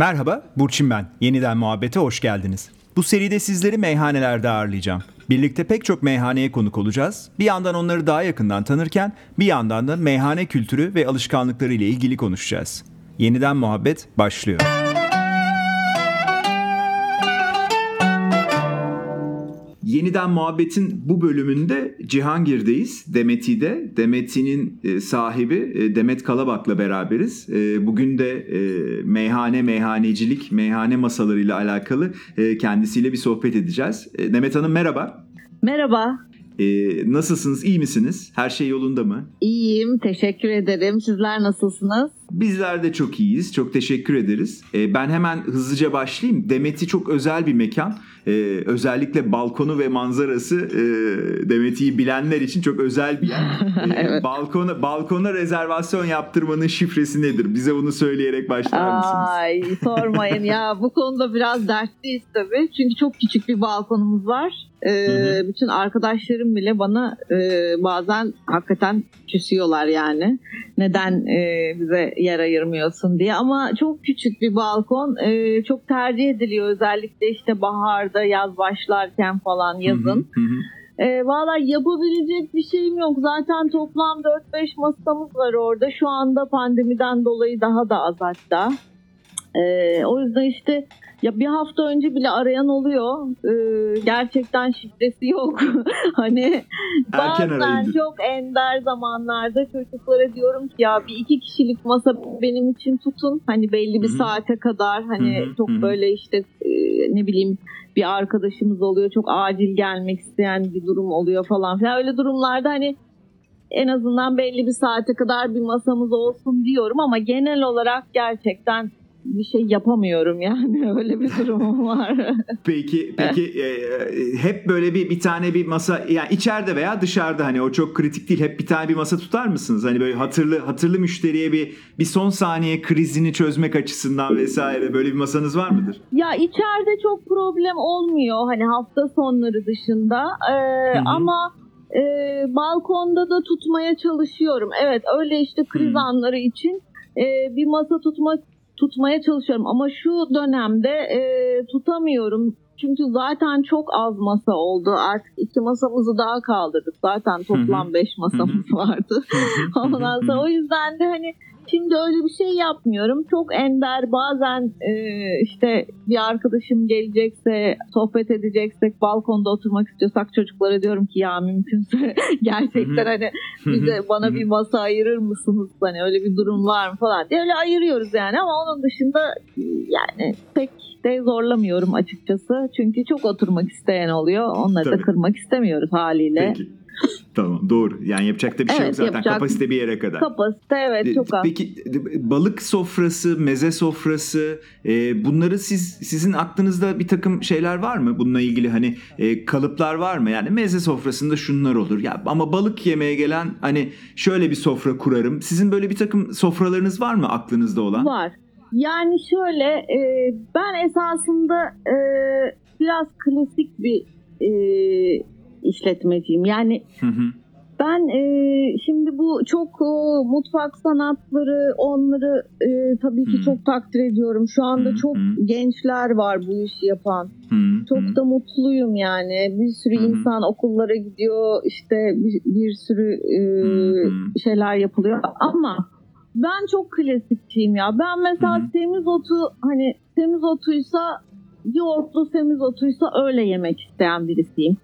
Merhaba, Burçin ben. Yeniden muhabbete hoş geldiniz. Bu seride sizleri meyhanelerde ağırlayacağım. Birlikte pek çok meyhaneye konuk olacağız. Bir yandan onları daha yakından tanırken bir yandan da meyhane kültürü ve alışkanlıkları ile ilgili konuşacağız. Yeniden muhabbet başlıyor. Yeniden Muhabbet'in bu bölümünde Cihangir'deyiz. Demeti'de. Demeti'nin e, sahibi e, Demet Kalabak'la beraberiz. E, bugün de meyhane, meyhanecilik, meyhane masalarıyla alakalı kendisiyle bir sohbet edeceğiz. Demet Hanım merhaba. Merhaba. Nasılsınız? İyi misiniz? Her şey yolunda mı? İyiyim. Teşekkür ederim. Sizler nasılsınız? Bizler de çok iyiyiz. Çok teşekkür ederiz. Ben hemen hızlıca başlayayım. Demet'i çok özel bir mekan e, özellikle balkonu ve manzarası e, Demet'i bilenler için çok özel bir yer. E, evet. Balkona balkona rezervasyon yaptırmanın şifresi nedir? Bize bunu söyleyerek başlar mısınız? Ay sormayın ya bu konuda biraz dertliyiz tabii. Çünkü çok küçük bir balkonumuz var. Ee, bütün arkadaşlarım bile bana e, bazen hakikaten küsüyorlar yani. Neden e, bize yer ayırmıyorsun diye. Ama çok küçük bir balkon. E, çok tercih ediliyor özellikle işte baharda, yaz başlarken falan yazın. E, Valla yapabilecek bir şeyim yok. Zaten toplam 4-5 masamız var orada. Şu anda pandemiden dolayı daha da az hatta. E, o yüzden işte ya bir hafta önce bile arayan oluyor. Ee, gerçekten şifresi yok. hani Erken bazen araydı. çok ender zamanlarda çocuklara diyorum ki ya bir iki kişilik masa benim için tutun. Hani belli bir Hı-hı. saate kadar hani Hı-hı. çok Hı-hı. böyle işte e, ne bileyim bir arkadaşımız oluyor. Çok acil gelmek isteyen bir durum oluyor falan filan. Öyle durumlarda hani en azından belli bir saate kadar bir masamız olsun diyorum ama genel olarak gerçekten bir şey yapamıyorum yani öyle bir durumum var. peki peki e, e, hep böyle bir bir tane bir masa yani içeride veya dışarıda hani o çok kritik değil hep bir tane bir masa tutar mısınız? Hani böyle hatırlı hatırlı müşteriye bir bir son saniye krizini çözmek açısından vesaire böyle bir masanız var mıdır? Ya içeride çok problem olmuyor hani hafta sonları dışında ee, ama e, balkonda da tutmaya çalışıyorum. Evet öyle işte kriz hmm. anları için e, bir masa tutmak tutmaya çalışıyorum ama şu dönemde e, tutamıyorum. Çünkü zaten çok az masa oldu. Artık iki masamızı daha kaldırdık. Zaten toplam beş masamız vardı. Ondan sonra o yüzden de hani Şimdi öyle bir şey yapmıyorum. Çok ender bazen e, işte bir arkadaşım gelecekse, sohbet edeceksek, balkonda oturmak istiyorsak çocuklara diyorum ki ya mümkünse gerçekten hani bize bana bir masa ayırır mısınız? Hani öyle bir durum var mı falan diye öyle ayırıyoruz yani ama onun dışında yani pek de zorlamıyorum açıkçası. Çünkü çok oturmak isteyen oluyor. Onları Tabii. da kırmak istemiyoruz haliyle. Peki. Tamam doğru. Yani yapacak da bir şey evet, yok zaten. Yapacak. Kapasite bir yere kadar. Kapasite evet çok az. Peki balık sofrası, meze sofrası e, bunları siz sizin aklınızda bir takım şeyler var mı? Bununla ilgili hani e, kalıplar var mı? Yani meze sofrasında şunlar olur. Ya ama balık yemeye gelen hani şöyle bir sofra kurarım. Sizin böyle bir takım sofralarınız var mı aklınızda olan? Var. Yani şöyle e, ben esasında e, biraz klasik bir e, işletmeciyim. Yani hı hı. ben e, şimdi bu çok e, mutfak sanatları onları e, tabii ki hı. çok takdir ediyorum. Şu anda çok gençler var bu işi yapan. hı Çok da mutluyum yani. Bir sürü insan okullara gidiyor. işte bir, bir sürü e, şeyler yapılıyor ama ben çok klasikçiyim ya. Ben mesela Hı-hı. semizotu hani semizotuysa yoğurtlu semizotuysa öyle yemek isteyen birisiyim.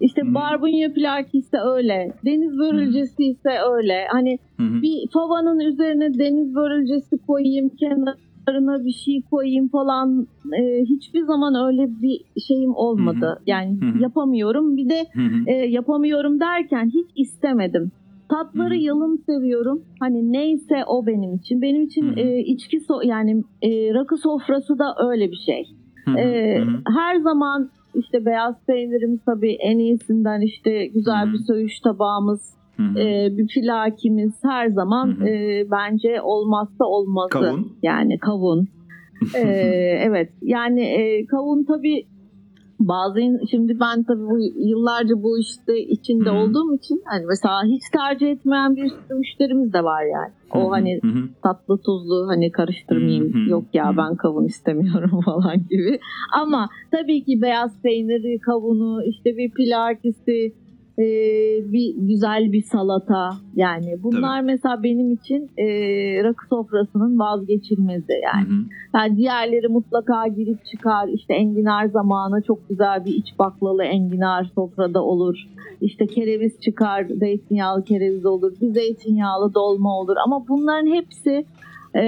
İşte hmm. barbunya plaki ise öyle. Deniz börülcesi ise öyle. Hani hmm. bir favanın üzerine deniz börülcesi koyayım, kenarına bir şey koyayım falan. Ee, hiçbir zaman öyle bir şeyim olmadı. Hmm. Yani hmm. yapamıyorum. Bir de hmm. e, yapamıyorum derken hiç istemedim. Tatları hmm. yalın seviyorum. Hani neyse o benim için. Benim için hmm. e, içki so yani e, rakı sofrası da öyle bir şey. E, her zaman işte beyaz peynirimiz tabii en iyisinden işte güzel Hı-hı. bir söğüş tabağımız, e, bir filakimiz her zaman e, bence olmazsa olmazı. Kavun. Yani kavun. e, evet yani e, kavun tabii bazı şimdi ben tabii bu yıllarca bu işte içinde Hı. olduğum için hani mesela hiç tercih etmeyen bir müşterimiz de var yani. O hani hı hı. tatlı tuzlu hani karıştırmayayım Hı hı, yok ya ben kavun istemiyorum falan gibi. Ama tabii ki beyaz peyniri, kavunu, işte bir pilarkisi, e, bir güzel bir salata yani bunlar mesela benim için e, rakı sofrasının vazgeçilmezi yani. Hı hı. Yani diğerleri mutlaka girip çıkar. İşte enginar zamanı çok güzel bir iç baklalı enginar sofrada olur. İşte kereviz çıkar, zeytinyağlı kereviz olur. Bir zeytinyağlı dolma olur. Ama bunların hepsi e,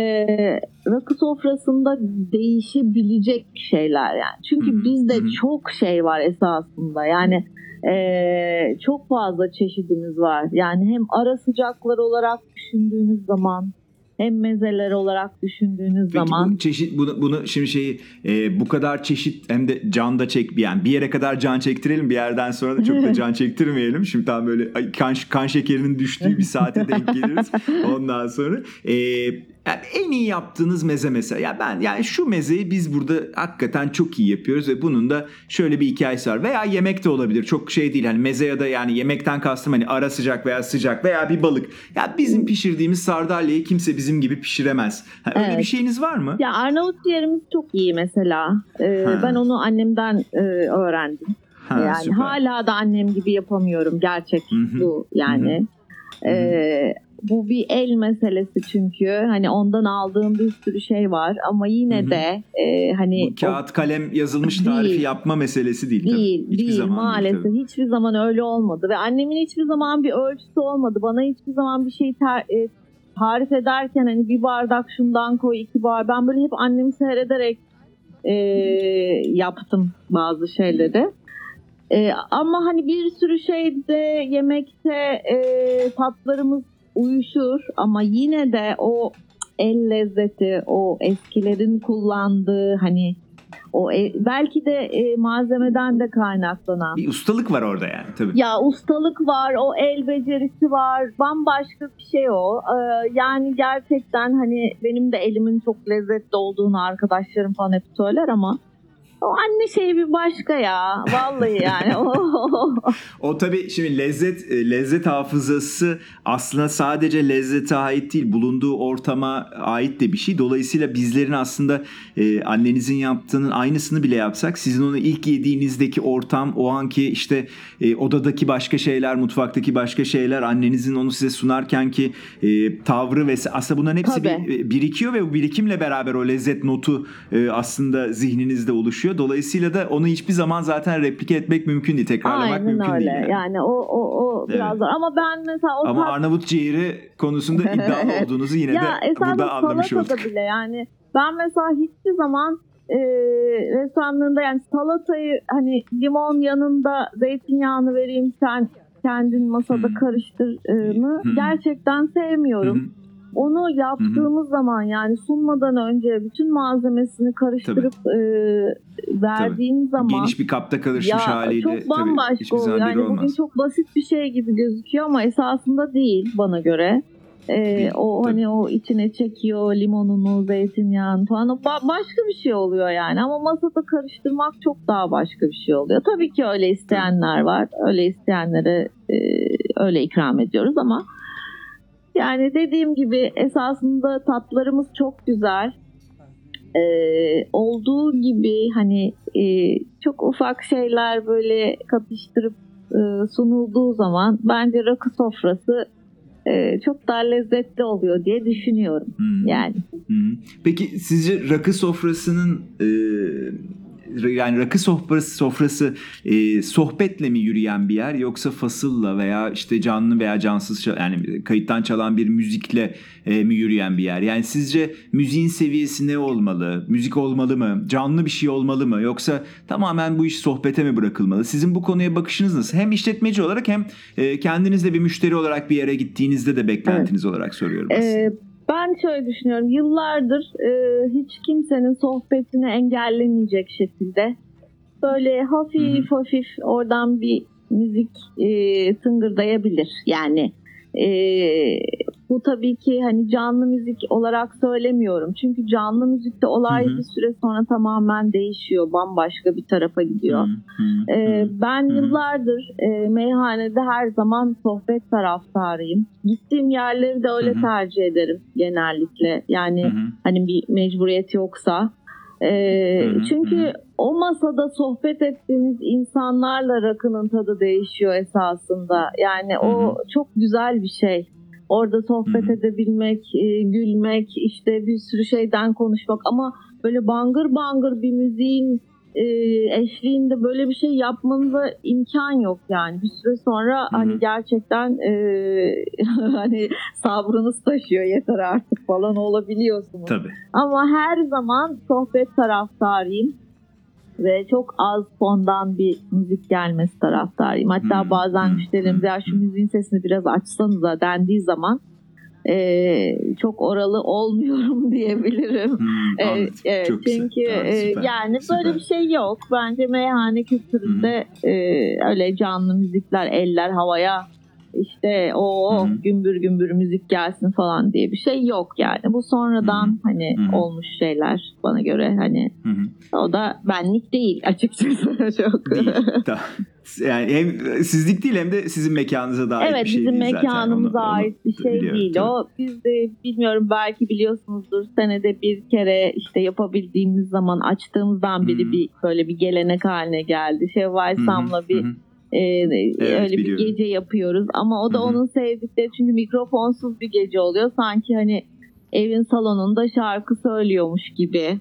rakı sofrasında değişebilecek şeyler yani. Çünkü bizde çok şey var esasında. Yani e, çok fazla çeşidimiz var. Yani hem ara sıcaklar olarak düşündüğünüz zaman hem mezeler olarak düşündüğünüz Peki zaman bu çeşit bunu, bunu şimdi şeyi e, bu kadar çeşit hem de can da çek yani bir yere kadar can çektirelim bir yerden sonra da çok da can çektirmeyelim. Şimdi tam böyle kan, kan şekerinin düştüğü bir saate denk geliriz. Ondan sonra e, yani en iyi yaptığınız meze mesela. Ya ben yani şu mezeyi biz burada hakikaten çok iyi yapıyoruz ve bunun da şöyle bir hikayesi var. Veya yemek de olabilir. Çok şey değil hani meze ya da yani yemekten kastım hani ara sıcak veya sıcak veya bir balık. Ya bizim pişirdiğimiz sardalyayı kimse bizim gibi pişiremez. Ha, öyle Evet. bir şeyiniz var mı? ya Arnavut ciğerimiz çok iyi mesela. Ee, Ha. ben onu annemden e, öğrendim. Ha, yani süper. hala da annem gibi yapamıyorum gerçek Hı hı. bu yani. Hı hı. Ee, bu bir el meselesi çünkü hani ondan aldığım bir sürü şey var ama yine Hı hı. de e, hani Bu kağıt kalem yazılmış Değil. tarifi yapma meselesi değil, değil tabii. Hiçbir değil zaman maalesef tabii. hiçbir zaman öyle olmadı ve annemin hiçbir zaman bir ölçüsü olmadı bana hiçbir zaman bir şey ter- e, tarif ederken hani bir bardak şundan koy iki bardak ben böyle hep annemi seyrederek e, yaptım bazı şeyleri E, ama hani bir sürü şeyde yemekte e, tatlarımız uyuşur ama yine de o el lezzeti o eskilerin kullandığı hani o e- belki de e, malzemeden de kaynaklanan Bir ustalık var orada yani tabii. ya ustalık var, o el becerisi var. Bambaşka bir şey o. Ee, yani gerçekten hani benim de elimin çok lezzetli olduğunu arkadaşlarım falan hep söyler ama o anne şeyi bir başka ya. Vallahi yani. O- tabii şimdi lezzet e, lezzet hafızası aslında sadece lezzete ait değil, bulunduğu ortama ait de bir şey. Dolayısıyla bizlerin aslında e, annenizin yaptığının aynısını bile yapsak sizin onu ilk yediğinizdeki ortam, o anki işte e, odadaki başka şeyler, mutfaktaki başka şeyler, annenizin onu size sunarken ki e, tavrı ve aslında bunların hepsi Tabii. bir, e, birikiyor ve bu birikimle beraber o lezzet notu e, aslında zihninizde oluşuyor. Dolayısıyla da onu hiçbir zaman zaten replike etmek mümkün değil, tekrarlamak Aynen mümkün öyle. değil. yani. Yani o o o Evet. biraz zor. Ama ben mesela o Ama tat- Arnavut ciğeri konusunda iddialı olduğunuzu yine ya de burada anlamış olduk. bile yani ben mesela hiçbir zaman e, restoranlarında yani salatayı hani limon yanında zeytinyağını vereyim sen kendin masada Hı. karıştırını Hı. gerçekten sevmiyorum. Hı. Onu yaptığımız zaman yani sunmadan önce bütün malzemesini karıştırıp e, verdiğin zaman Geniş bir kapta karışmış ya haliyle çok tabii bambaşka hiçbir oluyor. Yani bugün çok basit bir şey gibi gözüküyor ama esasında değil bana göre. Ee, o tabii. hani o içine çekiyor limonunu, zeytinyağını falan. O ba- başka bir şey oluyor yani. Ama masada karıştırmak çok daha başka bir şey oluyor. Tabii ki öyle isteyenler var. Öyle isteyenlere e, öyle ikram ediyoruz ama yani dediğim gibi esasında tatlarımız çok güzel. Ee, olduğu gibi hani e, çok ufak şeyler böyle katıştırıp e, sunulduğu zaman bence rakı sofrası e, çok daha lezzetli oluyor diye düşünüyorum Hmm. yani. Hı. Peki sizce rakı sofrasının e, yani rakı sofrası sofrası e, sohbetle mi yürüyen bir yer yoksa fasılla veya işte canlı veya cansız yani kayıttan çalan bir müzikle e, mi yürüyen bir yer? Yani sizce müziğin seviyesi ne olmalı? Müzik olmalı mı? Canlı bir şey olmalı mı? Yoksa tamamen bu iş sohbete mi bırakılmalı? Sizin bu konuya bakışınız nasıl? Hem işletmeci olarak hem e, kendiniz de bir müşteri olarak bir yere gittiğinizde de beklentiniz olarak soruyorum aslında. Ee, ben şöyle düşünüyorum. Yıllardır e, hiç kimsenin sohbetini engellemeyecek şekilde böyle hafif hafif oradan bir müzik e, tıngırdayabilir. Yani e, bu tabii ki hani canlı müzik olarak söylemiyorum. Çünkü canlı müzikte olay Hı hı. bir süre sonra tamamen değişiyor. Bambaşka bir tarafa gidiyor. Ee, ben Hı hı. yıllardır e, meyhanede her zaman sohbet taraftarıyım. Gittiğim yerleri de öyle Hı hı. tercih ederim genellikle. Yani Hı hı. hani bir mecburiyet yoksa. Hı, çünkü o masada sohbet ettiğiniz insanlarla rakının tadı değişiyor esasında. Yani o çok güzel bir şey. Orada sohbet Hı hı. edebilmek, e, gülmek, işte bir sürü şeyden konuşmak ama böyle bangır bangır bir müziğin e, eşliğinde böyle bir şey yapmanıza imkan yok yani. Bir süre sonra hani gerçekten e, hani sabrınız taşıyor yeter artık falan olabiliyorsunuz. Tabii. Ama her zaman sohbet taraftarıyım ve çok az fondan bir müzik gelmesi taraftarıyım. Hatta Hmm, bazen hmm, müşterilerimize hmm, "Ya şu müziğin sesini biraz açsanıza dendiği zaman e, çok oralı olmuyorum diyebilirim. Hmm, anladım. evet. Çok güzel. çünkü Tamam, e, yani süper. böyle bir şey yok. Bence meyhane kültüründe e, öyle canlı müzikler, eller havaya işte o gümbür gümbür müzik gelsin falan diye bir şey yok yani. Bu sonradan Hı hı. hani Hı hı. olmuş şeyler bana göre hani Hı hı. o da benlik değil açıkçası çok. Değil. Yani hem sizlik değil hem de sizin mekanınıza dair Evet bir şey bizim değil zaten. mekanımıza Onu- onu ait bir şey biliyorum, değil tabii. o. Biz de bilmiyorum belki biliyorsunuzdur senede bir kere işte yapabildiğimiz zaman açtığımızdan beri Hı. bir böyle bir gelenek haline geldi. Şevval Sam'la bir hı hı. e, öyle bir biliyorum. gece yapıyoruz ama o da Hı hı. onun sevdikleri çünkü mikrofonsuz bir gece oluyor. Sanki hani evin salonunda şarkı söylüyormuş gibi.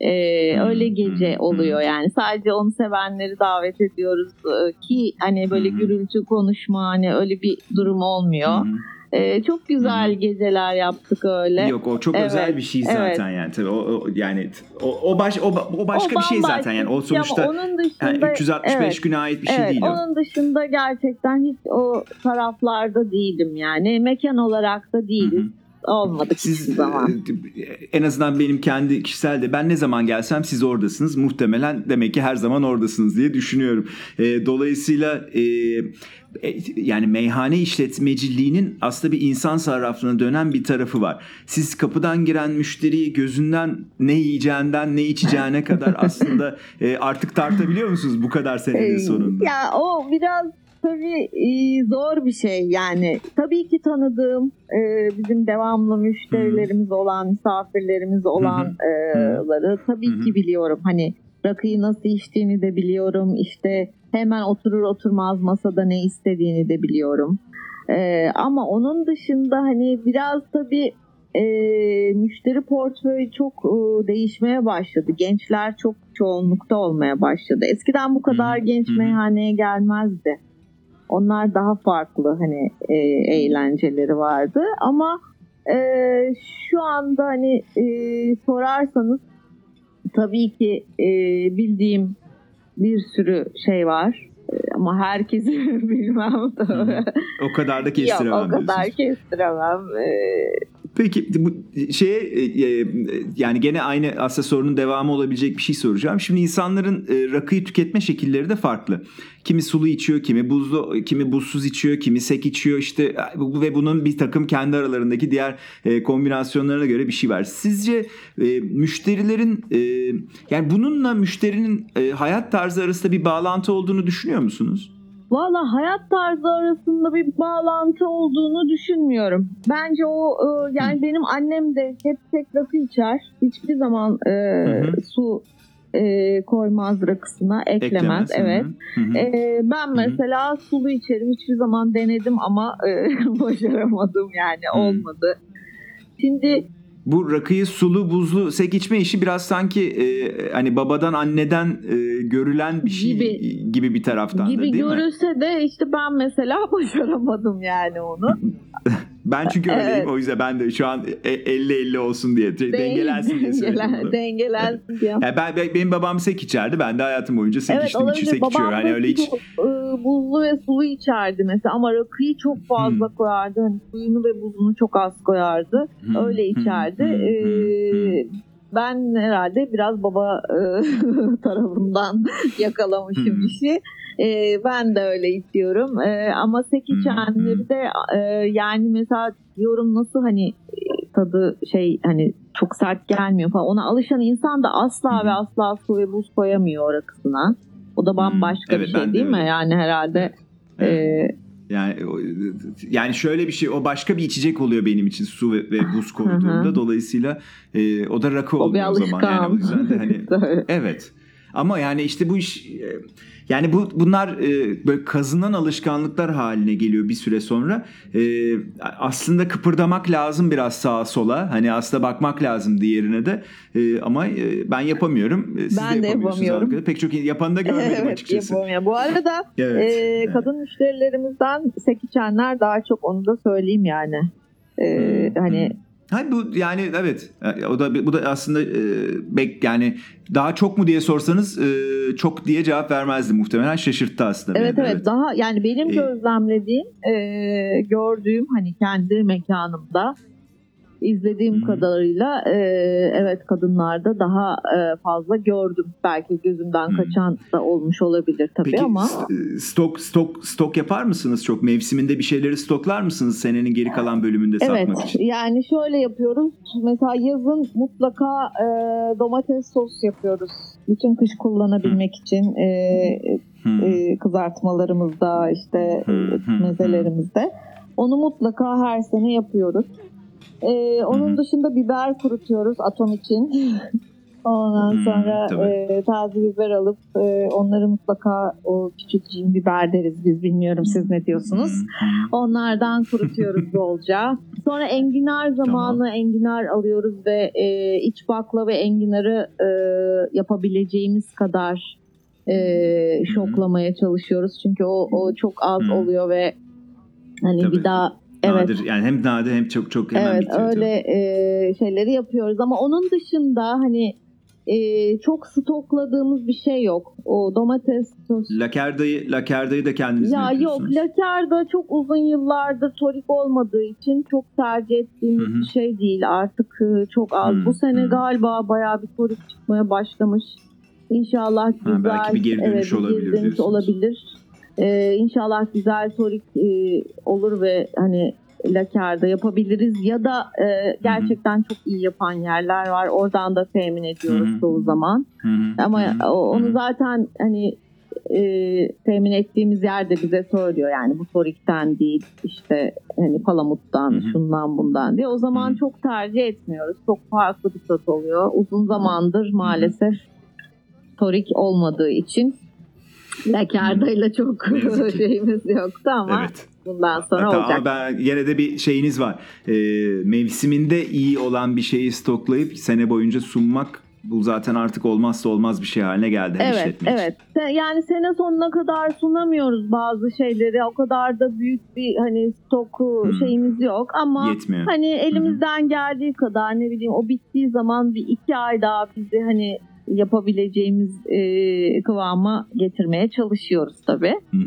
Ee, öyle gece oluyor yani sadece onu sevenleri davet ediyoruz Ee, ki hani böyle hı. gürültü konuşma hani öyle bir durum olmuyor. Hı Ee, çok güzel hı. geceler yaptık öyle. Yok o çok Evet, özel bir şey zaten yani tabii o, o- yani o, o baş o, o başka bir şey zaten yani o şey sonuçta onun dışında, yani 365 evet. güne ait bir şey evet, değil o. onun dışında gerçekten hiç o taraflarda değilim yani. Mekan olarak da değiliz. Hı hı. Olmadık Siz hiçbir zaman. e, en azından benim kendi kişisel de ben ne zaman gelsem siz oradasınız. Muhtemelen demek ki her zaman oradasınız diye düşünüyorum. E, dolayısıyla e, e, yani meyhane işletmeciliğinin aslında bir insan sarraflığına dönen bir tarafı var. Siz kapıdan giren müşteriyi gözünden ne yiyeceğinden ne içeceğine kadar aslında e, artık tartabiliyor musunuz bu kadar senenin sonunda? Ya o biraz tabii e, zor bir şey yani. Tabii ki tanıdığım e, bizim devamlı müşterilerimiz olan, misafirlerimiz olanları tabii Hı hı. ki biliyorum. Hani rakıyı nasıl içtiğini de biliyorum. İşte hemen oturur oturmaz masada ne istediğini de biliyorum. E, ama onun dışında hani biraz tabii e, müşteri portföyü çok e, değişmeye başladı. Gençler çok çoğunlukta olmaya başladı. Eskiden bu kadar genç meyhaneye gelmezdi. Onlar daha farklı hani e, eğlenceleri vardı ama e, şu anda hani e, sorarsanız tabii ki e, bildiğim bir sürü şey var. E, ama herkesi bilmem. O kadar da Yok kestiremem o kadar diyorsunuz. kestiremem. E, Peki bu şeye e, e, yani gene aynı aslında sorunun devamı olabilecek bir şey soracağım. Şimdi insanların e, rakıyı tüketme şekilleri de farklı. Kimi sulu içiyor, kimi buzlu, kimi buzsuz içiyor, kimi sek içiyor işte bu- ve bunun bir takım kendi aralarındaki diğer e, kombinasyonlarına göre bir şey var. Sizce e, müşterilerin e, yani bununla müşterinin e, hayat tarzı arasında bir bağlantı olduğunu düşünüyor musunuz? Valla hayat tarzı arasında bir bağlantı olduğunu düşünmüyorum. Bence o e, yani benim annem de hep tek rakı içer. Hiçbir zaman e, hı. su e, koymaz rakısına, eklemez. Eklemez. Evet. Hı hı. E, ben mesela sulu içerim. Hiçbir zaman denedim ama e, başaramadım yani Hı. olmadı. Şimdi Bu rakıyı sulu buzlu sek içme işi biraz sanki e, hani babadan anneden e, görülen bir şey gibi, Gibi. bir taraftan da gibi değil mi? görülse de işte ben mesela başaramadım yani onu. Ben çünkü öyleyim Evet. o yüzden ben de şu an e- 50-50 olsun diye de- dengelensin diye söyledim. Dengelensin diye. Yani ben, ben- benim babam sek içerdi. Ben de hayatım boyunca sek içtim. içi sek içiyor. Hani öyle hiç e, buzlu ve sulu içerdi mesela ama rakıyı çok fazla Hmm. koyardı. Hani suyunu ve buzunu çok az koyardı. Hı, Öyle içerdi. hı, hı, E, hı. Ben herhalde biraz baba e, tarafından yakalamışım Hmm. işi. E, ben de öyle içiyorum. E, ama sek Hmm, içenleri de e, yani mesela diyorum nasıl hani e, tadı şey hani çok sert gelmiyor falan. Ona alışan insan da asla ve asla su ve buz koyamıyor rakısına. O da bambaşka Evet, bir şey de değil mi? öyle. Yani herhalde Evet. e, Yani yani şöyle bir şey o başka bir içecek oluyor benim için su ve, ve buz koyduğumda dolayısıyla e, o da rakı o bir olmuyor o zaman. Yani o yüzden de hani evet ama yani işte bu iş e, yani bu bunlar e, böyle kazınan alışkanlıklar haline geliyor bir süre sonra E, aslında kıpırdamak lazım biraz sağa sola hani aslında bakmak lazım diğerine de ama ben yapamıyorum siz Ben de de yapamıyorsunuz yapamıyorum. kadarıyla. pek çok yapanı da görmedim evet, açıkçası yapamıyor. Bu arada evet. e, kadın müşterilerimizden sek içenler daha çok onu da söyleyeyim yani. E, Hmm, hani hmm. Hayır bu yani evet. E, o da bu da aslında e, bek yani daha çok mu diye sorsanız e, çok diye cevap vermezdi muhtemelen şaşırttı aslında Evet beni evet. Daha yani benim Ee, gözlemlediğim, e, gördüğüm hani kendi mekanımda izlediğim hı. kadarıyla e, evet kadınlarda daha e, fazla gördüm. Belki gözümden Hı. kaçan da olmuş olabilir tabii Peki ama e, stok stok stok yapar mısınız çok mevsiminde bir şeyleri stoklar mısınız senenin geri kalan bölümünde Evet satmak için? yani şöyle yapıyoruz. Mesela yazın mutlaka e, domates sos yapıyoruz. Bütün kış kullanabilmek için e, Hmm. e, kızartmalarımızda işte hı. mezelerimizde. Onu mutlaka her sene yapıyoruz. E, onun dışında biber kurutuyoruz atom için. Ondan sonra tabii. e, taze biber alıp e, onları mutlaka o küçük cin biber deriz biz bilmiyorum siz ne diyorsunuz. Onlardan kurutuyoruz bolca. Sonra enginar zamanı enginar alıyoruz ve e, iç bakla ve enginarı e, yapabileceğimiz kadar e, şoklamaya çalışıyoruz. Çünkü o, o çok az oluyor ve hani Tabii. bir daha evet Nadir yani hem nadir hem çok çok hemen evet bitiyor. öyle e, şeyleri yapıyoruz ama onun dışında hani e, çok stokladığımız bir şey yok. O domates sos Lakerdayı lakerdayı da kendiniz mi ya yok lakerda çok uzun yıllardır torik olmadığı için çok tercih ettiğimiz bir şey değil. Artık çok az. Hı, Bu sene hı. galiba bayağı bir torik çıkmaya başlamış. İnşallah güzel belki bir geri dönüş bir olabilir geri dönüş olabilir. Ee, inşallah güzel torik e, olur ve hani lakerda yapabiliriz ya da e, gerçekten çok iyi yapan yerler var. Oradan da temin ediyoruz Hı hı. çoğu zaman. Hı hı, Ama hı hı, o- onu zaten hani e, temin ettiğimiz yerde bize söylüyor yani bu torikten değil işte hani palamuttan Hı hı. şundan bundan diye. O zaman Hı hı. çok tercih etmiyoruz. Çok farklı bir tat oluyor. Uzun zamandır maalesef torik olmadığı için lakardayla çok Ne yazık ki. şeyimiz yoktu ama Evet. bundan sonra Hatta olacak. ama ben yine de bir şeyiniz var. Ee, mevsiminde iyi olan bir şeyi stoklayıp sene boyunca sunmak bu zaten artık olmazsa olmaz bir şey haline geldi her Evet, için. evet. Yani sene sonuna kadar sunamıyoruz bazı şeyleri. O kadar da büyük bir hani stoku Hmm. şeyimiz yok ama Yetmiyor. hani elimizden geldiği kadar ne bileyim o bittiği zaman bir iki ay daha bizi hani yapabileceğimiz e, kıvama getirmeye çalışıyoruz tabii. Hı hı.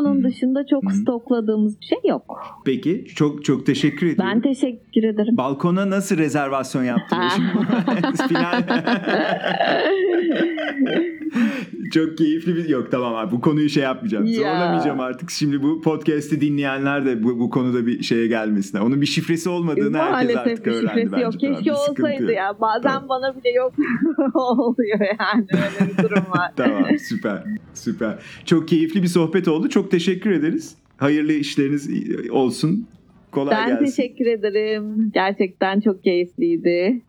Onun dışında çok Hmm. stokladığımız bir şey yok. Peki çok çok teşekkür ediyorum. Ben teşekkür ederim. Balkona nasıl rezervasyon yaptınız? Final. Çok keyifli bir yok tamam abi bu konuyu şey yapmayacağım. Ya. Zorlamayacağım artık. Şimdi bu podcast'i dinleyenler de bu, bu konuda bir şeye gelmesinler. Onun bir şifresi olmadığını herkes Maalesef artık bir öğrendi şifresi bence. yok. Keşke olsaydı ya. Bazen Tamam. bana bile yok oluyor yani öyle bir durum var. Tamam süper süper. Çok keyifli bir sohbet oldu. Çok teşekkür ederiz. Hayırlı işleriniz olsun. Kolay Ben gelsin. teşekkür ederim. Gerçekten çok keyifliydi.